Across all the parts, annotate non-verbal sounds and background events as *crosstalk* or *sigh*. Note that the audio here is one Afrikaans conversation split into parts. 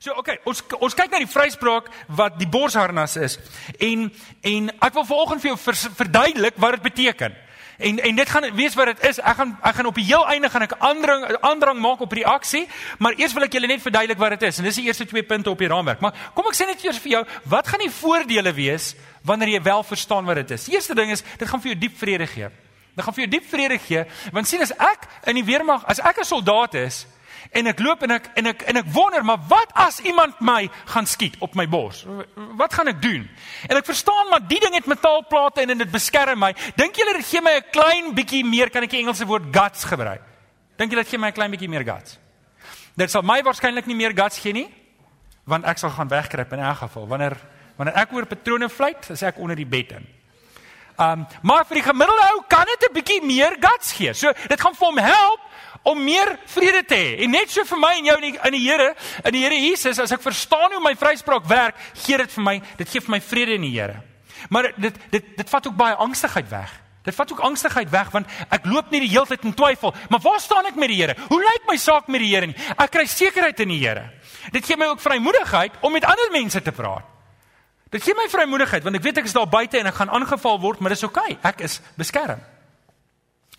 So okay, ons ons kyk na die vryspraak wat die borsharnas is. En en ek wil vanoggend vir jou vers, verduidelik wat dit beteken. En en dit gaan wees wat dit is. Ek gaan ek gaan op die heel einde gaan ek aandrang aandrang maak op reaksie, maar eers wil ek julle net verduidelik wat dit is. En dis die eerste twee punte op die raamwerk. Maar kom ek sê net eers vir jou, wat gaan die voordele wees wanneer jy wel verstaan wat dit is? Die eerste ding is dit gaan vir jou diep vrede gee. Dit gaan vir jou diep vrede gee, want sien as ek in die weermag, as ek 'n soldaat is, En ek loop en ek en ek en ek wonder, maar wat as iemand my gaan skiet op my bors? Wat gaan ek doen? En ek verstaan maar die ding het metaalplate en dit beskerm my. Dink julle dit gee my 'n klein bietjie meer kan ek die Engelse woord guts gebruik? Dink julle dit gee my 'n klein bietjie meer guts? Dit sal my waarskynlik nie meer guts gee nie, want ek sal gaan wegkruip in elk geval. Wanneer wanneer ek oor patrone vlieg, is ek onder die bed in. Um maar vir die gemiddelde ou kan dit 'n bietjie meer guts gee. So dit gaan vir hom help om meer vrede te hê. En net so vir my en jou in die, in die Here, in die Here Jesus, as ek verstaan hoe my vryspraak werk, gee dit vir my, dit gee vir my vrede in die Here. Maar dit dit dit vat ook baie angstigheid weg. Dit vat ook angstigheid weg want ek loop nie die hele tyd in twyfel, maar waar staan ek met die Here? Hoe lyk my saak met die Here nie? Ek kry sekerheid in die Here. Dit gee my ook vrymoedigheid om met ander mense te praat. Dit gee my vrymoedigheid want ek weet ek is daar buite en ek gaan aangeval word, maar dis oukei. Okay. Ek is beskerm.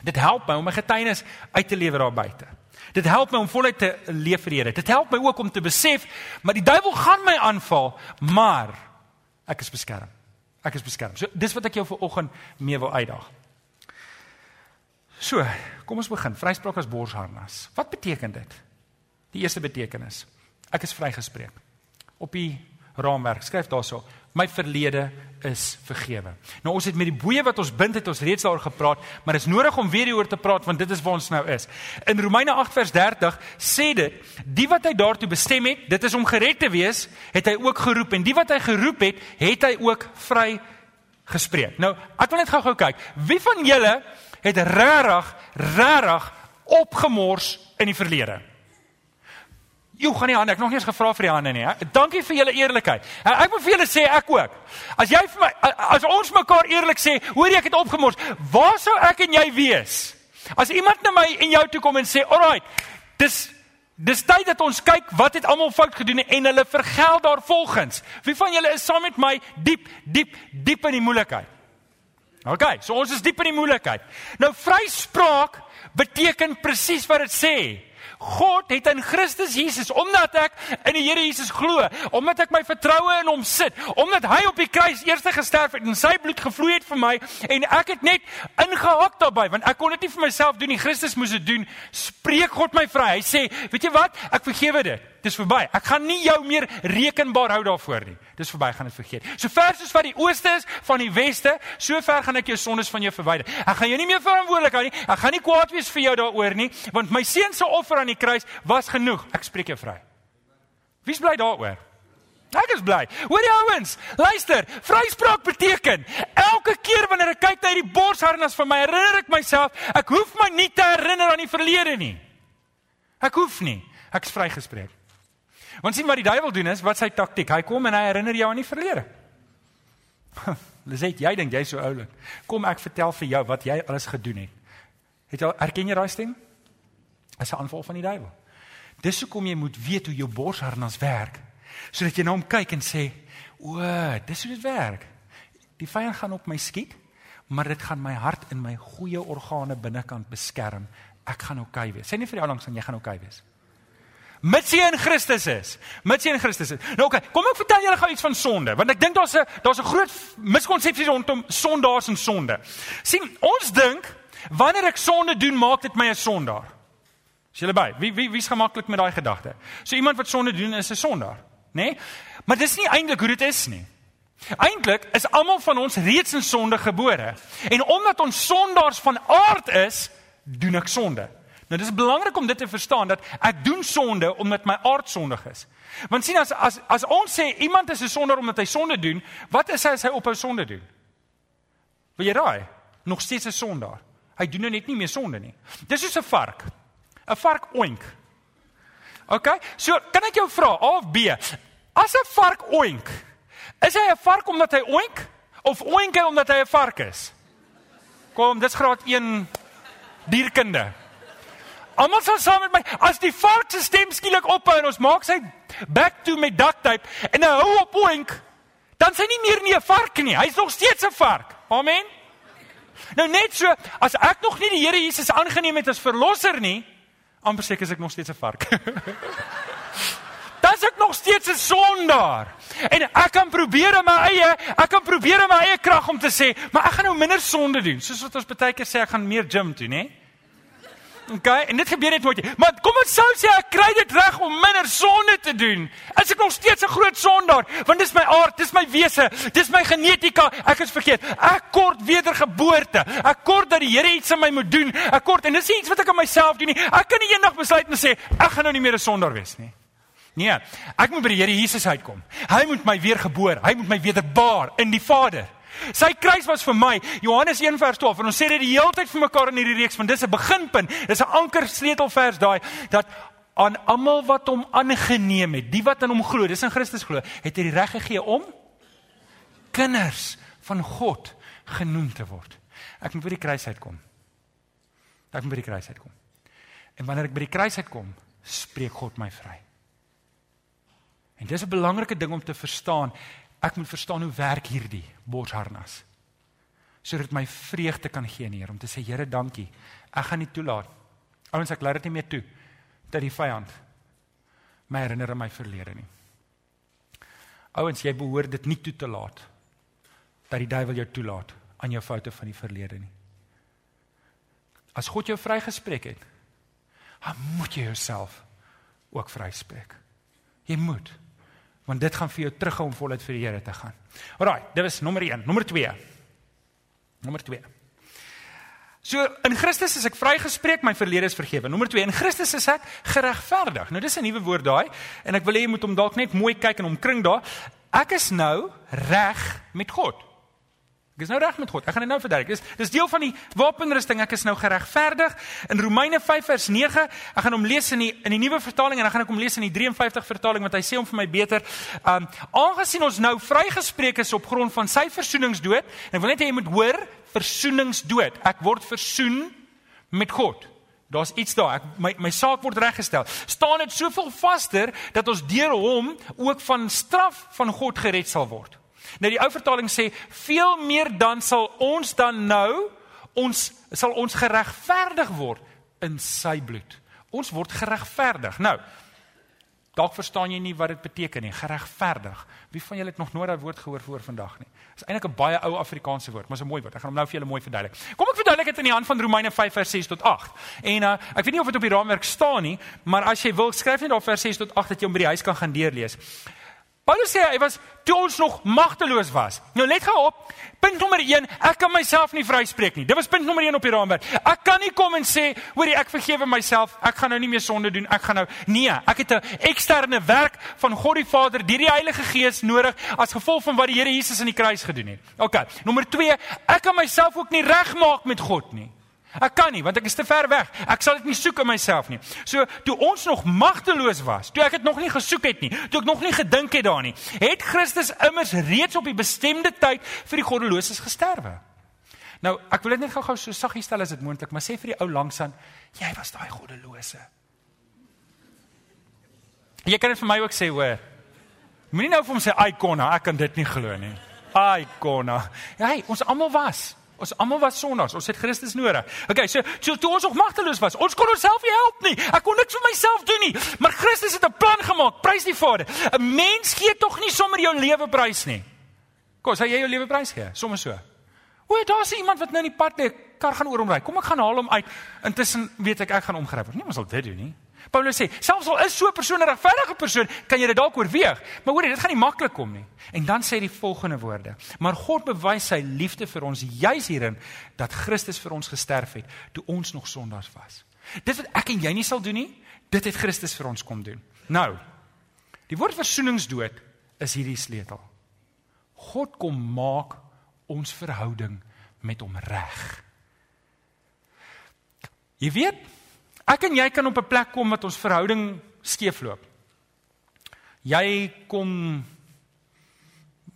Dit help my om my getuienis uit te lewer daar buite. Dit help my om voluit te leef vir Here. Dit help my ook om te besef, maar die duiwel gaan my aanval, maar ek is beskerm. Ek is beskerm. So dis wat ek jou vanoggend mee wil uitdaag. So, kom ons begin. Vryspraak as borsharnas. Wat beteken dit? Die eerste betekenis. Ek is vrygespreek. Op die raamwerk skryf daarso: my verlede is vergewe. Nou ons het met die boeye wat ons bind het ons reeds daaroor gepraat, maar dit is nodig om weer hieroor te praat want dit is waar ons nou is. In Romeine 8 vers 30 sê dit, die wat hy daartoe bestem het, dit is om gered te wees, het hy ook geroep en die wat hy geroep het, het hy ook vry gespreek. Nou, ek wil net gou-gou kyk. Wie van julle het regtig regtig opgemors in die verlede? Jy gaan nie hande, ek nog nie eens gevra vir die hande nie. He. Dankie vir julle eerlikheid. Ek wil vir julle sê ek ook. As jy vir my as ons mekaar eerlik sê, hoor jy ek het opgemors, waar sou ek en jy wees? As iemand na my en jou toe kom en sê, "Alright, dis dis tyd dat ons kyk wat het almal fout gedoen en hulle vergeld daar volgens." Wie van julle is saam met my diep, diep, diep in die moeilikheid? OK, so ons is diep in die moeilikheid. Nou vryspraak beteken presies wat dit sê. God het in Christus Jesus omdat ek in die Here Jesus glo, omdat ek my vertroue in hom sit, omdat hy op die kruis eers gesterf het en sy bloed gevloei het vir my en ek het net ingehak daarbey want ek kon dit nie vir myself doen nie, Christus moes dit doen. Spreek God my vry. Hy sê, weet jy wat? Ek vergewe dit. Dis verby. Ek gaan nie jou meer rekenbaar hou daarvoor nie. Dis verby, gaan dit vergeet. So ver soos wat die ooste is van die weste, so ver gaan ek jou sondes van jou verwyder. Ek gaan jou nie meer verantwoordelik hou nie. Ek gaan nie kwaad wees vir jou daaroor nie, want my seun se offer aan die kruis was genoeg. Ek spreek jou vry. Wie's bly daaroor? Ek is bly. Hoor die ouens, luister. Vryspraak beteken elke keer wanneer ek kyk na hierdie borsharnas van my, herinner ek myself, ek hoef my nie te herinner aan die verlede nie. Ek hoef nie. Ek is vrygespreek. Want sien wat die duiwel doen is, wat sy taktik. Hy kom en hy herinner jou aan die verlede. *laughs* Liset, jy dink jy's so oulik. Kom ek vertel vir jou wat jy alles gedoen het. Het jy erken jy daai stem? Dis 'n aanval van die duiwel. Dis hoekom jy moet weet hoe jou borsharnas werk, sodat jy na hom kyk en sê, "O, dis hoe dit werk. Die vyand gaan op my skiet, maar dit gaan my hart en my goeie organe binnekant beskerm. Ek gaan oukei okay wees." Sê nie vir jou langs aan jy gaan oukei okay wees mits jy in Christus is. Mits jy in Christus is. Nou oké, okay, kom ek vertel julle gou iets van sonde, want ek dink daar's 'n daar's 'n groot miskonsepsie rondom sondaars en sonde. sien, ons dink wanneer ek sonde doen, maak dit my 'n sondaar. Is julle by? Wie wie wie's gemaklik met daai gedagte? So iemand wat sonde doen is 'n sondaar, né? Nee? Maar dis nie eintlik hoe dit is nie. Eintlik is almal van ons reeds in sonde gebore. En omdat ons sondaars van aard is, doen ek sonde. Nou dis belangrik om dit te verstaan dat ek doen sonde omdat my aard sondig is. Want sien as as as ons sê iemand is 'n sondaar omdat hy sonde doen, wat is hy as hy ophou sonde doen? Wil jy raai? Nog steeds 'n sondaar. Hy doen nou net nie meer sonde nie. Dis soos 'n vark. 'n Vark oink. OK? So, kan ek jou vra A of B? As 'n vark oink, is hy 'n vark omdat hy oink of oink hy omdat hy 'n vark is? Kom, dis graad 1 dierkunde. Almal sal saam met my as die vark se stem skielik ophou en ons maak sy back to met duct tape en 'n hou op oink, dan sy nie meer nie 'n vark nie. Hy's nog steeds 'n vark. Amen. Nou net so, as ek nog nie die Here Jesus aangeneem het as verlosser nie, amper seker is ek nog steeds 'n vark. *laughs* Dan is ek nog steeds 'n sondaar. En ek kan probeer in my eie, ek kan probeer in my eie krag om te sê, maar ek gaan nou minder sonde doen. Soos wat ons baie keer sê ek gaan meer gym toe, né? Okay, en dit gebeur net nooit. Maar kom ons sou sê ek kry dit reg om minder sonde te doen. Is ek nog steeds 'n groot sondaar? Want dis my aard, dis my wese, dis my genetika. Ek is verkeerd. Ek kort wedergeboorte. Ek kort dat die Here iets in my moet doen. Ek kort en dis nie iets wat ek aan myself doen nie. Ek kan nie eendag besluit en sê ek gaan nou nie meer 'n sondaar wees nie. Nee, ek moet by die Here Jesus uitkom. Hy moet my weergeboor. Hy moet my wederbaar in die Vader. Sy kruis was vir my. Johannes 1 vers 12. En ons sê dit die hele tyd vir mekaar in hierdie reeks want dis 'n beginpunt. Dis 'n anker sleutelvers daai dat aan almal wat hom aangeneem het, die wat aan hom glo, dis in Christus glo, het hy die reg gegee om kinders van God genoem te word. Ek moet by die kruis uitkom. Ek moet by die kruis uitkom. En wanneer ek by die kruis uitkom, spreek God my vry. En dis 'n belangrike ding om te verstaan ek moet verstaan hoe werk hierdie borsharnas sodat my vreugde kan gee in Here om te sê Here dankie. Ek gaan nie toelaat. Ouens ek laat dit nie meer toe dat die vyand my herinner aan my verlede nie. Ouens jy behoort dit nie toe te laat dat die duiwel jou toelaat aan jou foute van die verlede nie. As God jou vrygespreek het dan moet jy jouself ook vryspreek. Jy moet want dit gaan vir jou terughou om voluit vir die Here te gaan. Alraai, dit was nommer 1, nommer 2. Nommer 2. So in Christus is ek vrygespreek, my verlede is vergewe. Nommer 2, in Christus is ek geregverdig. Nou dis 'n nuwe woord daai en ek wil hê jy moet hom dalk net mooi kyk en omkring daar. Ek is nou reg met God. Ek is nou reg met God. Ek gaan dit nou verduidelik. Dis dis deel van die wapenrusting. Ek is nou geregverdig. In Romeine 5 vers 9, ek gaan hom lees in die in die nuwe vertaling en dan gaan ek hom lees in die 53 vertaling want hy sê hom vir my beter. Um aangesien ons nou vrygespreek is op grond van sy versoeningsdood, en ek wil net hê jy moet hoor, versoeningsdood. Ek word versoen met God. Daar's iets daar. Ek my my saak word reggestel. Staan dit soveel vaster dat ons deur hom ook van straf van God gered sal word. Nou die ou vertaling sê veel meer dan sal ons dan nou ons sal ons geregverdig word in sy bloed. Ons word geregverdig. Nou dalk verstaan jy nie wat dit beteken nie, geregverdig. Wie van julle het nog nooit daai woord gehoor voor vandag nie? Dit is eintlik 'n baie ou Afrikaanse woord, maar is 'n mooi woord. Ek gaan hom nou vir julle mooi verduidelik. Kom ek verduidelik dit in die hand van Romeine 5 vers 6 tot 8. En uh, ek weet nie of dit op die raamwerk staan nie, maar as jy wil, skryf net daar vers 6 tot 8 dat jy hom by die huis kan gaan deurlees. Paulus sê hy was toe ons nog magteloos was. Nou let gou op. Punt nommer 1, ek kan myself nie vryspreek nie. Dit was punt nommer 1 op die raamwerk. Ek kan nie kom en sê, hoorie, ek vergewe myself. Ek gaan nou nie meer sonde doen. Ek gaan nou nee, ek het 'n eksterne werk van God die Vader deur die Heilige Gees nodig as gevolg van wat die Here Jesus aan die kruis gedoen het. OK. Nommer 2, ek kan myself ook nie regmaak met God nie. Ek kan nie want ek is te ver weg. Ek sal dit nie soek in myself nie. So toe ons nog magteloos was, toe ek dit nog nie gesoek het nie, toe ek nog nie gedink het daarin nie, het Christus immers reeds op die bestemde tyd vir die goddeloses gesterwe. Nou, ek wil dit net gou-gou so saggies stel as dit moontlik, maar sê vir die ou langsaan, jy was daai goddelose. Jy kan dit vir my ook sê, hoor. Moenie nou vir hom sê ikona, ek kan dit nie glo nie. Ikona. Ja, hey, ons almal was Ons almal was sondaars. Ons het Christus nodig. Okay, so so toe ons nog magteloos was, ons kon onsself nie help nie. Ek kon niks vir myself doen nie. Maar Christus het 'n plan gemaak. Prys die Vader. 'n Mens gee tog nie sommer jou lewe prys nie. Kom, sê jy jou lewe prys gee? Sommige so. O, daar's iemand wat nou in die pad lê, kar gaan oor hom ry. Kom ek gaan haal hom uit. Intussen weet ek ek gaan omgryp. Niemand sal dit doen nie. Paulus sê, selfs al is so 'n persoon 'n regverdige persoon, kan jy dit dalk oorweeg. Maar hoor jy, dit gaan nie maklik kom nie. En dan sê hy die volgende woorde: "Maar God bewys sy liefde vir ons juis hierin dat Christus vir ons gesterf het toe ons nog sondaars was." Dit wat ek en jy nie sal doen nie, dit het Christus vir ons kom doen. Nou, die woord versoeningsdood is hierdie sleutel. God kom maak ons verhouding met hom reg. Jy weet, Ek en jy kan op 'n plek kom wat ons verhouding skeefloop. Jy kom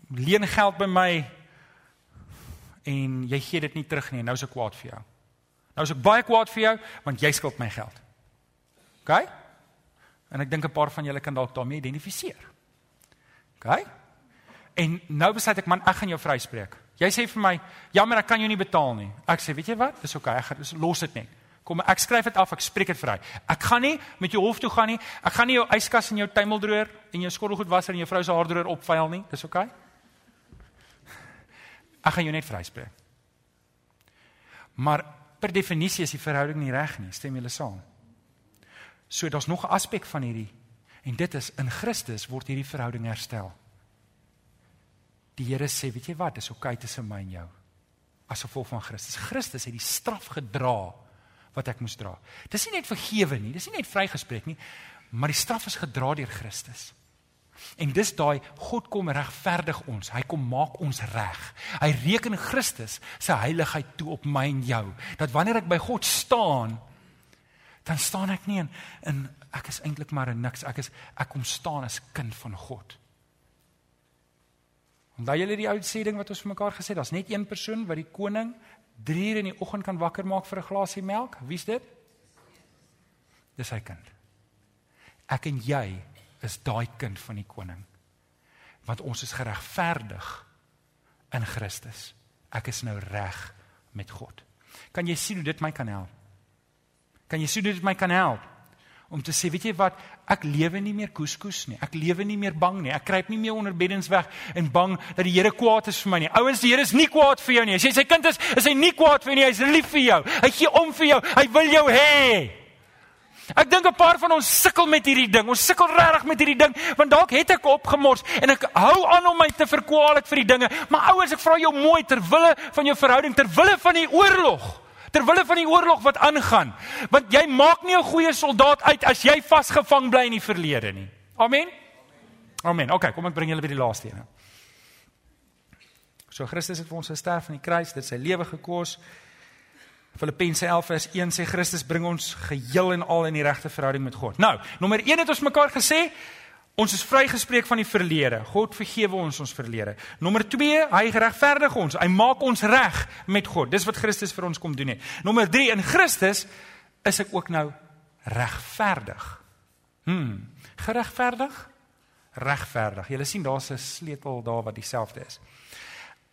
leen geld by my en jy gee dit nie terug nie. Nou is ek kwaad vir jou. Nou is ek baie kwaad vir jou want jy skuld my geld. OK? En ek dink 'n paar van julle kan dalk daarmee identifiseer. OK? En nou besluit ek man, ek gaan jou vryspreek. Jy sê vir my, "Jammer, ek kan jou nie betaal nie." Ek sê, "Weet jy wat? Dis OK, ek gaan los dit net." Kom, ek skryf dit af, ek spreek dit vry. Ek gaan nie met jou hof toe gaan nie. Ek gaan nie jou yskas en jou tuimeldroër en jou skottelgoedwasser en jou vrou se haardroër opvuil nie. Dis OK? Ek gaan jou net vryspreek. Maar per definisie is die verhouding nie reg nie, stem julle saam? So daar's nog 'n aspek van hierdie en dit is in Christus word hierdie verhouding herstel. Die Here sê, weet jy wat, dis oukei okay tussen my en jou. As gevolg van Christus. Christus het die straf gedra wat ek moes dra. Dis nie net vergewe nie, dis nie net vrygespreek nie, maar die straf is gedra deur Christus. En dis daai God kom regverdig ons. Hy kom maak ons reg. Hy reken Christus se heiligheid toe op my en jou. Dat wanneer ek by God staan, dan staan ek nie in, in ek is eintlik maar 'n niks. Ek is ek kom staan as kind van God. Onthou julle die ou sê ding wat ons vir mekaar gesê het, daar's net een persoon wat die koning 3 uur in die oggend kan wakker maak vir 'n glasie melk. Wie's dit? Dis sy kind. Ek en jy is daai kind van die koning. Want ons is geregverdig in Christus. Ek is nou reg met God. Kan jy sien hoe dit my kan help? Kan jy sien hoe dit my kan help? Om te sê, weet jy wat, ek lewe nie meer koeskoes nie. Ek lewe nie meer bang nie. Ek kruip nie meer onder beddens weg en bang dat die Here kwaad is vir my nie. Ouens, die Here is nie kwaad vir jou nie. As jy sy kind is, is hy nie kwaad vir jou nie. Hy's lief vir jou. Hy gee om vir jou. Hy wil jou hê. Ek dink 'n paar van ons sukkel met hierdie ding. Ons sukkel regtig met hierdie ding want dalk het ek opgemors en ek hou aan om my te verkwalik vir die dinge. Maar ouers, ek vra jou mooi ter wille van jou verhouding, ter wille van die oorlog, ter wille van die oorlog wat aangaan. Want jy maak nie 'n goeie soldaat uit as jy vasgevang bly in die verlede nie. Amen. Amen. OK, kom ek bring julle by die laaste een. So Christus het vir ons gesterf aan die kruis, dit sy lewe gekos. Filippense 11 vers 1 sê Christus bring ons geheel en al in die regte verhouding met God. Nou, nommer 1 het ons mekaar gesê, ons is vrygespreek van die verlede. God vergewe ons ons verlede. Nommer 2, hy regverdig ons. Hy maak ons reg met God. Dis wat Christus vir ons kom doen het. Nommer 3, in Christus is ek ook nou regverdig. Hm, geregverdig? Regverdig. Jy sien daar's 'n sleutel daar wat dieselfde is.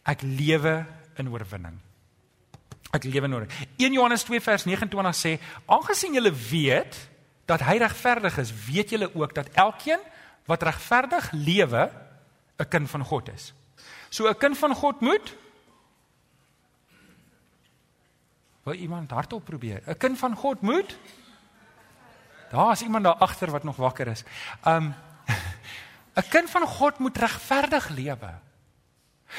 Ek lewe in oorwinning ek lewe nodig. 1 Johannes 2 vers 29 sê: "Aangesien julle weet dat hy regverdig is, weet julle ook dat elkeen wat regverdig lewe 'n kind van God is." So 'n kind van God moet Wil iemand hardop probeer? 'n Kind van God moet Daar is iemand daar agter wat nog wakker is. Um *laughs* 'n kind van God moet regverdig lewe.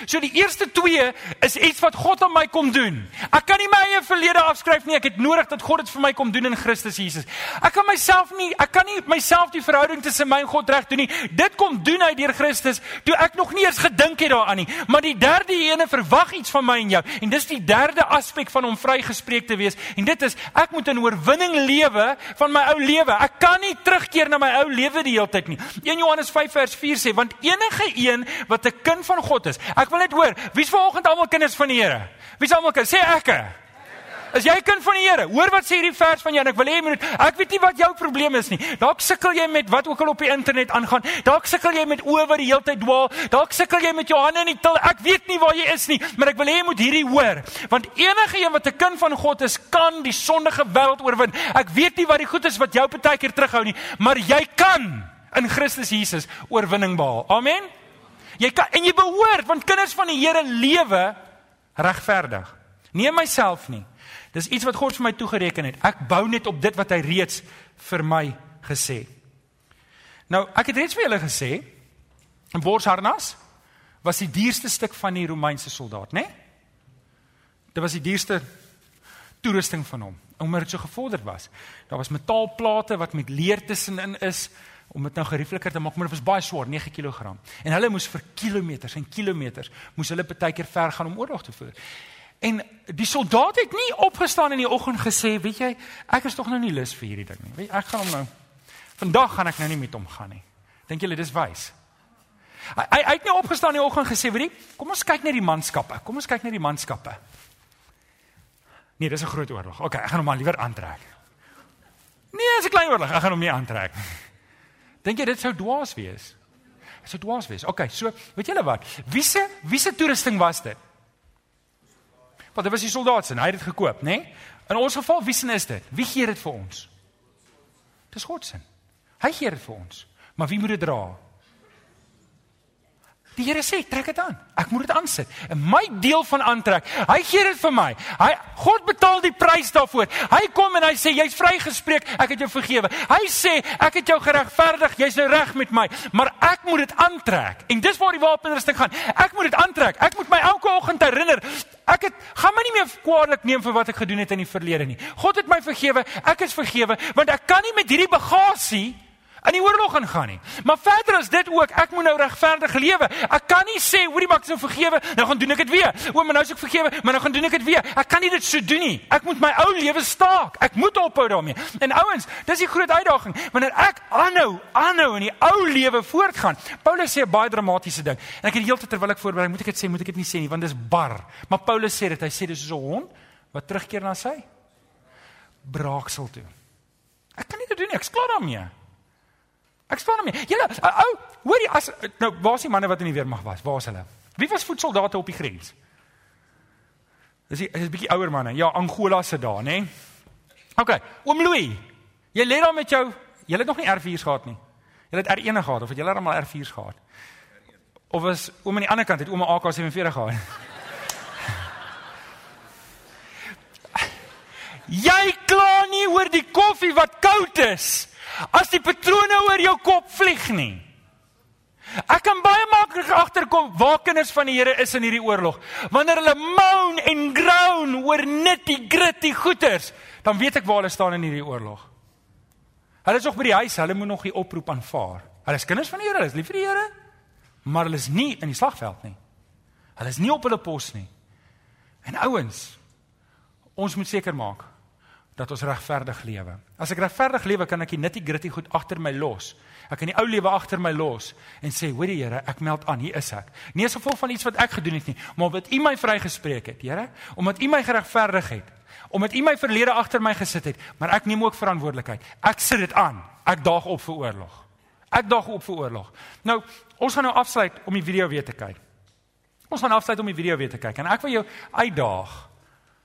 So die eerste twee is iets wat God aan my kom doen. Ek kan nie my eie verlede afskryf nie. Ek het nodig dat God dit vir my kom doen in Christus Jesus. Ek kan myself nie, ek kan nie myself die verhouding tussen my en God reg doen nie. Dit kom doen uit deur Christus toe ek nog nie eens gedink het daaraan nie. Maar die derde ene verwag iets van my en jou. En dis die derde aspek van om vrygespreek te wees. En dit is ek moet in oorwinning lewe van my ou lewe. Ek kan nie terugkeer na my ou lewe die hele tyd nie. 1 Johannes 5 vers 4 sê want enige een wat 'n kind van God is, Ek wil net hoor, wie's vanoggend almal kinders van die Here? Wie's almal kinders? Sê ekke. As jy kind van die Here, hoor wat sê hierdie vers van jou en ek wil hê jy moet ek weet nie wat jou probleem is nie. Dalk sukkel jy met wat ook al op die internet aangaan. Dalk sukkel jy met oë wat die hele tyd dwaal. Dalk sukkel jy met jou hande in die til. Ek weet nie waar jy is nie, maar ek wil hê jy moet hierdie hoor. Want enige een wat 'n kind van God is, kan die sondige wêreld oorwin. Ek weet nie wat die goed is wat jou partykeer terughou nie, maar jy kan in Christus Jesus oorwinning behaal. Amen. Jy kan en jy behoort want kinders van die Here lewe regverdig. Nie myself nie. Dis iets wat God vir my toegereken het. Ek bou net op dit wat hy reeds vir my gesê. Nou, ek het reeds vir julle gesê, 'n borsharnas was die duurste stuk van die Romeinse soldaat, né? Nee? Dit was die duurste toerusting van hom, omdat dit so gevorderd was. Daar was metaalplate wat met leer tussenin is om dit nou geriefliker te maak, maar dit was baie swaar, 9 kg. En hulle moes vir kilometers en kilometers moes hulle baie keer ver gaan om oorlog te voer. En die soldaat het nie opgestaan in die oggend gesê, weet jy, ek is tog nou nie lus vir hierdie ding nie. Weet jy, ek gaan hom nou vandag gaan ek nou nie met hom gaan nie. Dink julle dis wys? Hy hy het nie opgestaan in die oggend gesê, weet jy, kom ons kyk net die manskappe. Kom ons kyk net die manskappe. Nee, dis 'n groot oorlog. Okay, ek gaan hom maar liewer aantrek. Nee, dis 'n klein oorlog. Ek gaan hom nie aantrek nie. Dink jy dit sou dwaas wees? Dit sou dwaas wees. Okay, so, weet julle wat? Wie se wie se toerusting was dit? Want dit was die soldaat se, hy het dit gekoop, né? Nee? In ons geval, wie se is dit? Wie gee dit vir ons? Dis God se. Hy gee dit vir ons. Maar wie moet dit dra? Die Here sê, trek dit aan. Ek moet dit aansit. En my deel van aantrek, hy gee dit vir my. Hy God betaal die prys daarvoor. Hy kom en hy sê jy's vrygespreek, ek het jou vergewe. Hy sê ek het jou geregverdig, jy's nou reg met my, maar ek moet dit aantrek. En dis waar die wapenrusting gaan. Ek moet dit aantrek. Ek moet my elke oggend herinner. Ek het gaan my nie meer kwaadlik neem vir wat ek gedoen het in die verlede nie. God het my vergewe. Ek is vergewe want ek kan nie met hierdie bagasie in die oorlog ingaan nie. Maar verder as dit ook, ek moet nou regverdig lewe. Ek kan nie sê, hoorie maar ek is nou vergewe, nou gaan doen ek dit weer. O, maar nou is ek vergewe, maar nou gaan doen ek dit weer. Ek kan nie dit so doen nie. Ek moet my ou lewe staak. Ek moet ophou daarmee. En ouens, dis die groot uitdaging. Wanneer ek aanhou, aanhou in die ou lewe voortgaan. Paulus sê 'n baie dramatiese ding. En ek het heeltyd terwyl ek voorberei, moet ek dit sê, moet ek dit nie sê nie, want dis bar. Maar Paulus sê dit, hy sê dis soos 'n hond wat terugkeer na sy braaksel toe. Ek kan nie dit doen nie. Ek's klaar daarmee. Ek staan hom nie. Julle ou, hoor jy as nou waar is die manne wat in die weermag was? Waar is hulle? Wie was voetsoldate op die grens? Dis is 'n bietjie ouer manne. Ja, Angola se daar, nê? OK, oom Louis. Jy lê daar met jou, jy het nog nie R4's gehad nie. Jy het R1 gehad of het jy almal R4's gehad? Of was oom aan die ander kant het oom 'n AK47 gehad? *laughs* jy kla nie oor die koffie wat koud is as die patrone oor jou kop vlieg nie. Ek kan baie maklik agterkom waar kinders van die Here is in hierdie oorlog. Wanneer hulle moan en groan oor nitty gritty goeters, dan weet ek waar hulle staan in hierdie oorlog. Hulle is nog by die huis, hulle moet nog die oproep aanvaar. Hulle is kinders van die Here, hulle is lief vir die Here, maar hulle is nie in die slagveld nie. Hulle is nie op hulle pos nie. En ouens, ons moet seker maak dat ons regverdig lewe. As ek regverdig lewe, kan ek die nitty gritty goed agter my los. Ek kan die ou lewe agter my los en sê, "Hoor die Here, ek meld aan, hier is ek." Nie as gevolg van iets wat ek gedoen het nie, maar omdat U my vrygespreek het, Here, omdat U my geregverdig het, omdat U my verlede agter my gesit het, maar ek neem ook verantwoordelikheid. Ek sit dit aan. Ek daag op vir oorlog. Ek daag op vir oorlog. Nou, ons gaan nou afsluit om die video weer te kyk. Ons gaan afsluit om die video weer te kyk en ek wil jou uitdaag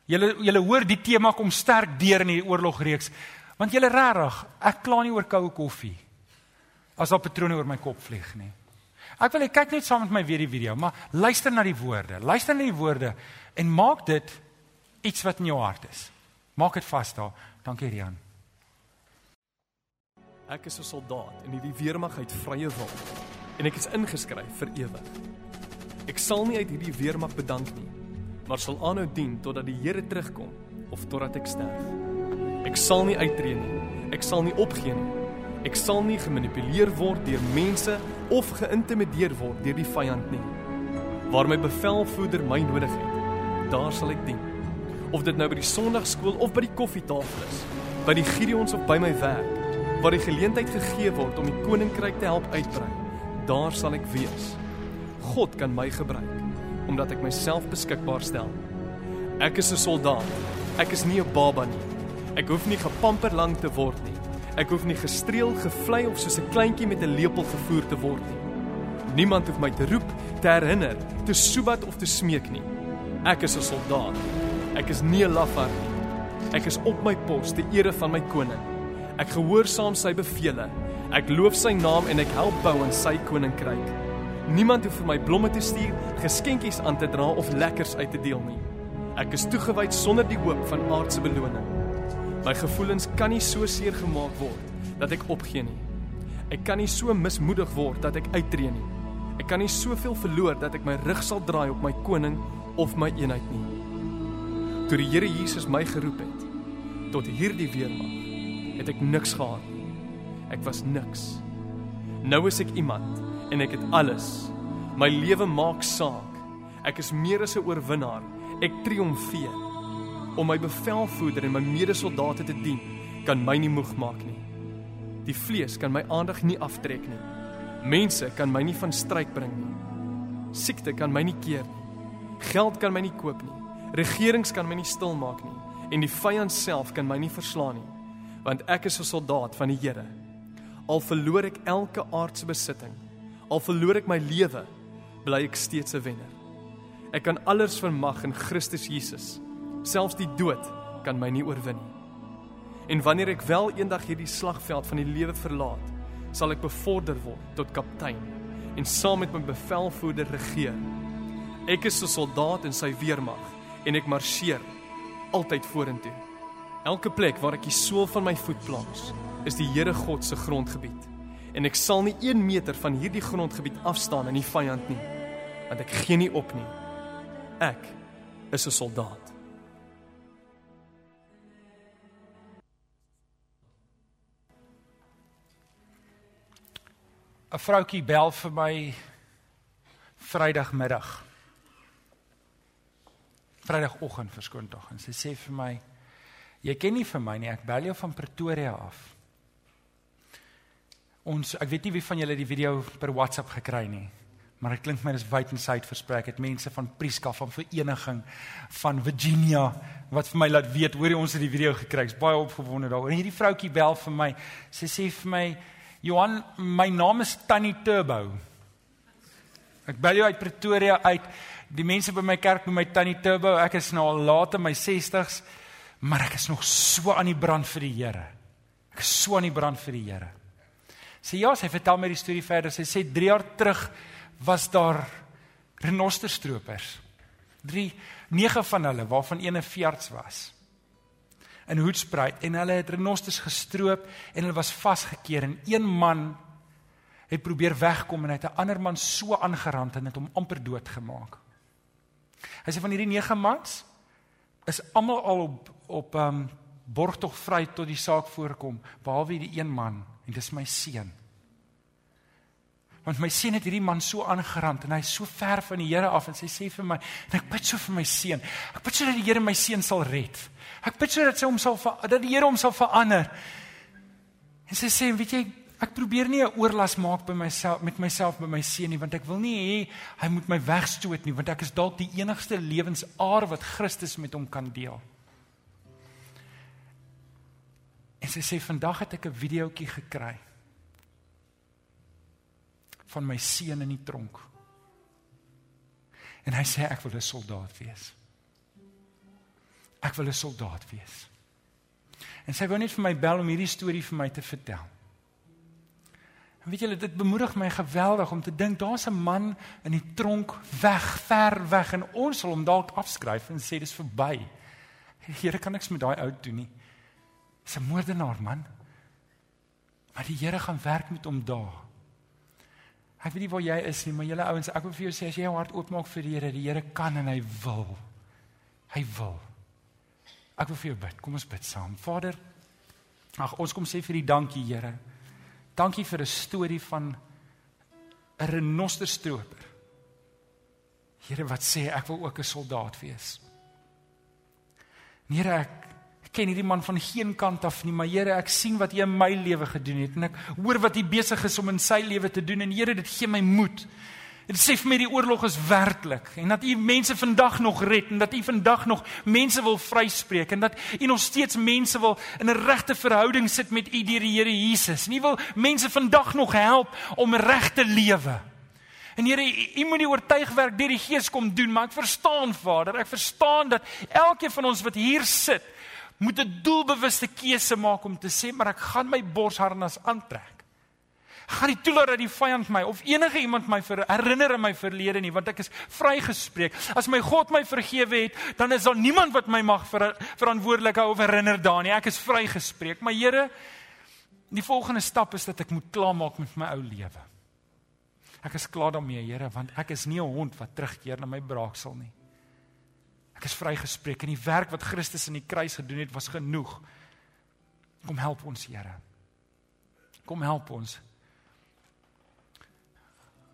Julle julle hoor die tema kom sterk deur in hierdie oorlogreeks. Want julle regtig, ek kla nie oor koue koffie. As daar patrone oor my kop vlieg nie. Ek wil jy kyk net saam met my weer die video, maar luister na die woorde. Luister na die woorde en maak dit iets wat in jou hart is. Maak dit vas daar. Dankie Rian. Ek is 'n soldaat in hierdie weermag uit vrye wil en ek is ingeskryf vir ewig. Ek sal nie uit hierdie weermag bedank nie maar sal aanhou dien totdat die Here terugkom of totdat ek sterf. Ek sal nie uittreë nie. Ek sal nie opgee nie. Ek sal nie gemanipuleer word deur mense of geïntimideer word deur die vyand nie. Waar my bevelvoerder my nodig het, daar sal ek dien. Of dit nou by die Sondagskool of by die koffietafel is, by die Gideons of by my werk, waar die geleentheid gegee word om die koninkryk te help uitbrei, daar sal ek wees. God kan my gebruik omdat ek myself beskikbaar stel. Ek is 'n soldaat. Ek is nie 'n baba nie. Ek hoef nie gepamper lank te word nie. Ek hoef nie gestreel, gevlei of soos 'n kleintjie met 'n lepel gevoer te word nie. Niemand hoef my te roep, te herinner, te soebat of te smeek nie. Ek is 'n soldaat. Ek is nie 'n lafaard nie. Ek is op my pos te ere van my koning. Ek gehoorsaam sy bevele. Ek loof sy naam en ek help bou aan sy koninkryk. Niemand hoef vir my blomme te stuur, geskenkies aan te dra of lekkers uit te deel nie. Ek is toegewyd sonder die hoop van aardse beloning. My gevoelens kan nie so seer gemaak word dat ek opgee nie. Ek kan nie so mismoedig word dat ek uittreë nie. Ek kan nie soveel verloor dat ek my rug sal draai op my koning of my eenheid nie. Toe die Here Jesus my geroep het tot hierdie weermag, het ek niks gehad nie. Ek was niks. Nou is ek iemand en ek het alles. My lewe maak saak. Ek is meer as 'n oorwinnaar. Ek triomfeer. Om my bevelvoerder en my medesoldate te dien, kan my nie moeg maak nie. Die vlees kan my aandag nie aftrek nie. Mense kan my nie van stryk bring nie. Siekte kan my nie keer nie. Geld kan my nie koop nie. Regerings kan my nie stil maak nie en die vyand self kan my nie verslaan nie, want ek is 'n soldaat van die Here. Al verloor ek elke aardse besitting, al verloor ek my lewe, bly ek steeds 'n wenner. Ek kan alles vermag in Christus Jesus. Selfs die dood kan my nie oorwin nie. En wanneer ek wel eendag hierdie slagveld van die lewe verlaat, sal ek bevorder word tot kaptein en saam met my bevelvoerder regeer. Ek is 'n soldaat in sy weermag en ek marseer altyd vorentoe. Elke plek waar ek die sool van my voet plaas, is die Here God se grondgebied. En ek sal nie 1 meter van hierdie grondgebied afstaan in die vyand nie, want ek gee nie op nie. Ek is 'n soldaat. 'n vroutjie bel vir my Vrydagmiddag. Vrydagoggend verskoon tog en sy sê vir my jy ken nie vir my nie, ek bel jou van Pretoria af. Ons ek weet nie wie van julle die video per WhatsApp gekry nie. Maar dit klink my dis wyd en suid versprei. Ek het mense van Prieska van vereniging van Virginia wat vir my laat weet hoor jy ons het die video gekry. Ek's baie opgewonde daaroor. En hierdie vroutjie bel vir my. Sy sê vir my Johan, my naam is Tannie Turbo. Ek bel jou uit Pretoria uit. Die mense by my kerk noem my Tannie Turbo. Ek is nou al laat in my 60's, maar ek is nog so aan die brand vir die Here. Ek is so aan die brand vir die Here. Sy ja, sy vertel my die storie verder. Sy sê 3 jaar terug was daar renosterstropers. 3 9 van hulle waarvan een 'n veearts was in Hoedspruit en hulle het renosters gestroop en hulle was vasgekeer en een man het probeer wegkom en hy het 'n ander man so aangerand en het hom amper doodgemaak. Hy sê van hierdie 9 mans is almal al op op um borgtog vry tot die saak voorkom behalwe die een man en dis my seun. Want my seun het hierdie man so aangerand en hy is so ver van die Here af en sy sê vir my en ek bid so vir my seun. Ek bid sodat die Here my seun sal red. Ek bid sodat sy hom sal dat die Here hom sal verander. En sy sê, weet jy, ek probeer nie 'n oorlas maak by myself met myself by my seun nie, want ek wil nie hê hy moet my wegstoot nie, want ek is dalk die enigste lewensaar wat Christus met hom kan deel. En sy sê vandag het ek 'n videoetjie gekry van my seun in die tronk. En hy sê ek wil 'n soldaat wees. Ek wil 'n soldaat wees. En sy wou net vir my bel om hierdie storie vir my te vertel. En weet julle, dit bemoedig my geweldig om te dink daar's 'n man in die tronk weg, ver weg en ons sal hom dalk afskryf en sê dis verby. Here kan niks met daai ou doen nie. Dis 'n moordenaar man. Maar die Here gaan werk met hom daar. Ek weet nie waar jy is nie, maar julle ouens, ek wil vir jou sê as jy jou hart oopmaak vir die Here, die Here kan en hy wil. Hy wil. Ek wil vir jou bid. Kom ons bid saam. Vader, ag ons kom sê vir U dankie, Here. Dankie vir 'n storie van 'n renosterstroper. Here, wat sê ek wil ook 'n soldaat wees. Here, ek ek ken hierdie man van geen kant af nie, maar Here, ek sien wat U in my lewe gedoen het en ek hoor wat U besig is om in sy lewe te doen en Here, dit gee my moed. Dit sê vir my die oorlog is werklik en dat u mense vandag nog red en dat u vandag nog mense wil vryspreek en dat u nog steeds mense wil in 'n regte verhouding sit met u deur die Here Jesus. En u wil mense vandag nog help om reg te lewe. En Here, u moet die oortuigwerk deur die Gees kom doen, maar ek verstaan Vader, ek verstaan dat elkeen van ons wat hier sit, moet 'n doelbewuste keuse maak om te sê, maar ek gaan my borsharnas aantrek gaan nie toelaat dat die vyand my of enige iemand my ver, herinner aan my verlede nie, want ek is vrygespreek. As my God my vergewe het, dan is daar niemand wat my mag ver, verantwoordelik hou of herinner daarin nie. Ek is vrygespreek. Maar Here, die volgende stap is dat ek moet klaarmaak met my ou lewe. Ek is klaar daarmee, Here, want ek is nie 'n hond wat terugkeer na my braaksel nie. Ek is vrygespreek en die werk wat Christus in die kruis gedoen het was genoeg. Kom help ons, Here. Kom help ons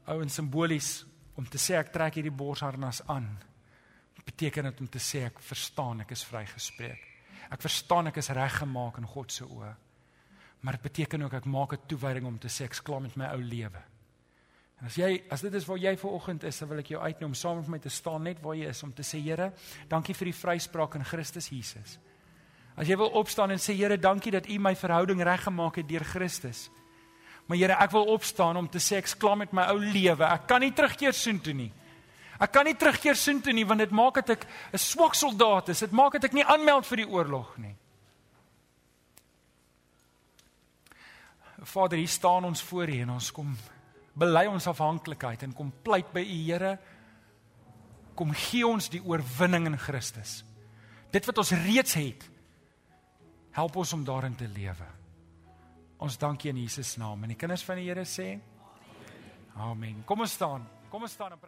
ou en simbolies om te sê ek trek hierdie borsharnas aan beteken dit om te sê ek verstaan ek is vrygespreek. Ek verstaan ek is reggemaak in God se oë. Maar dit beteken ook ek maak 'n toewyding om te sê ek's klaar met my ou lewe. En as jy as dit is waar jy ver oggend is, dan wil ek jou uitnooi om saam met my te staan net waar jy is om te sê Here, dankie vir die vryspraak in Christus Jesus. As jy wil opstaan en sê Here, dankie dat U my verhouding reggemaak het deur Christus. Maar Here, ek wil opstaan om te sê ek's klaar met my ou lewe. Ek kan nie terugkeer soontoe nie. Ek kan nie terugkeer soontoe nie want dit maak dat ek 'n swak soldaat is. Dit maak dat ek nie aanmeld vir die oorlog nie. Vader, hier staan ons voor U en ons kom bely ons afhanklikheid en kom pleit by U Here. Kom gee ons die oorwinning in Christus. Dit wat ons reeds het, help ons om daarin te lewe. Ons dankie in Jesus naam en die kinders van die Here sê Amen. Kom ons staan. Kom ons staan en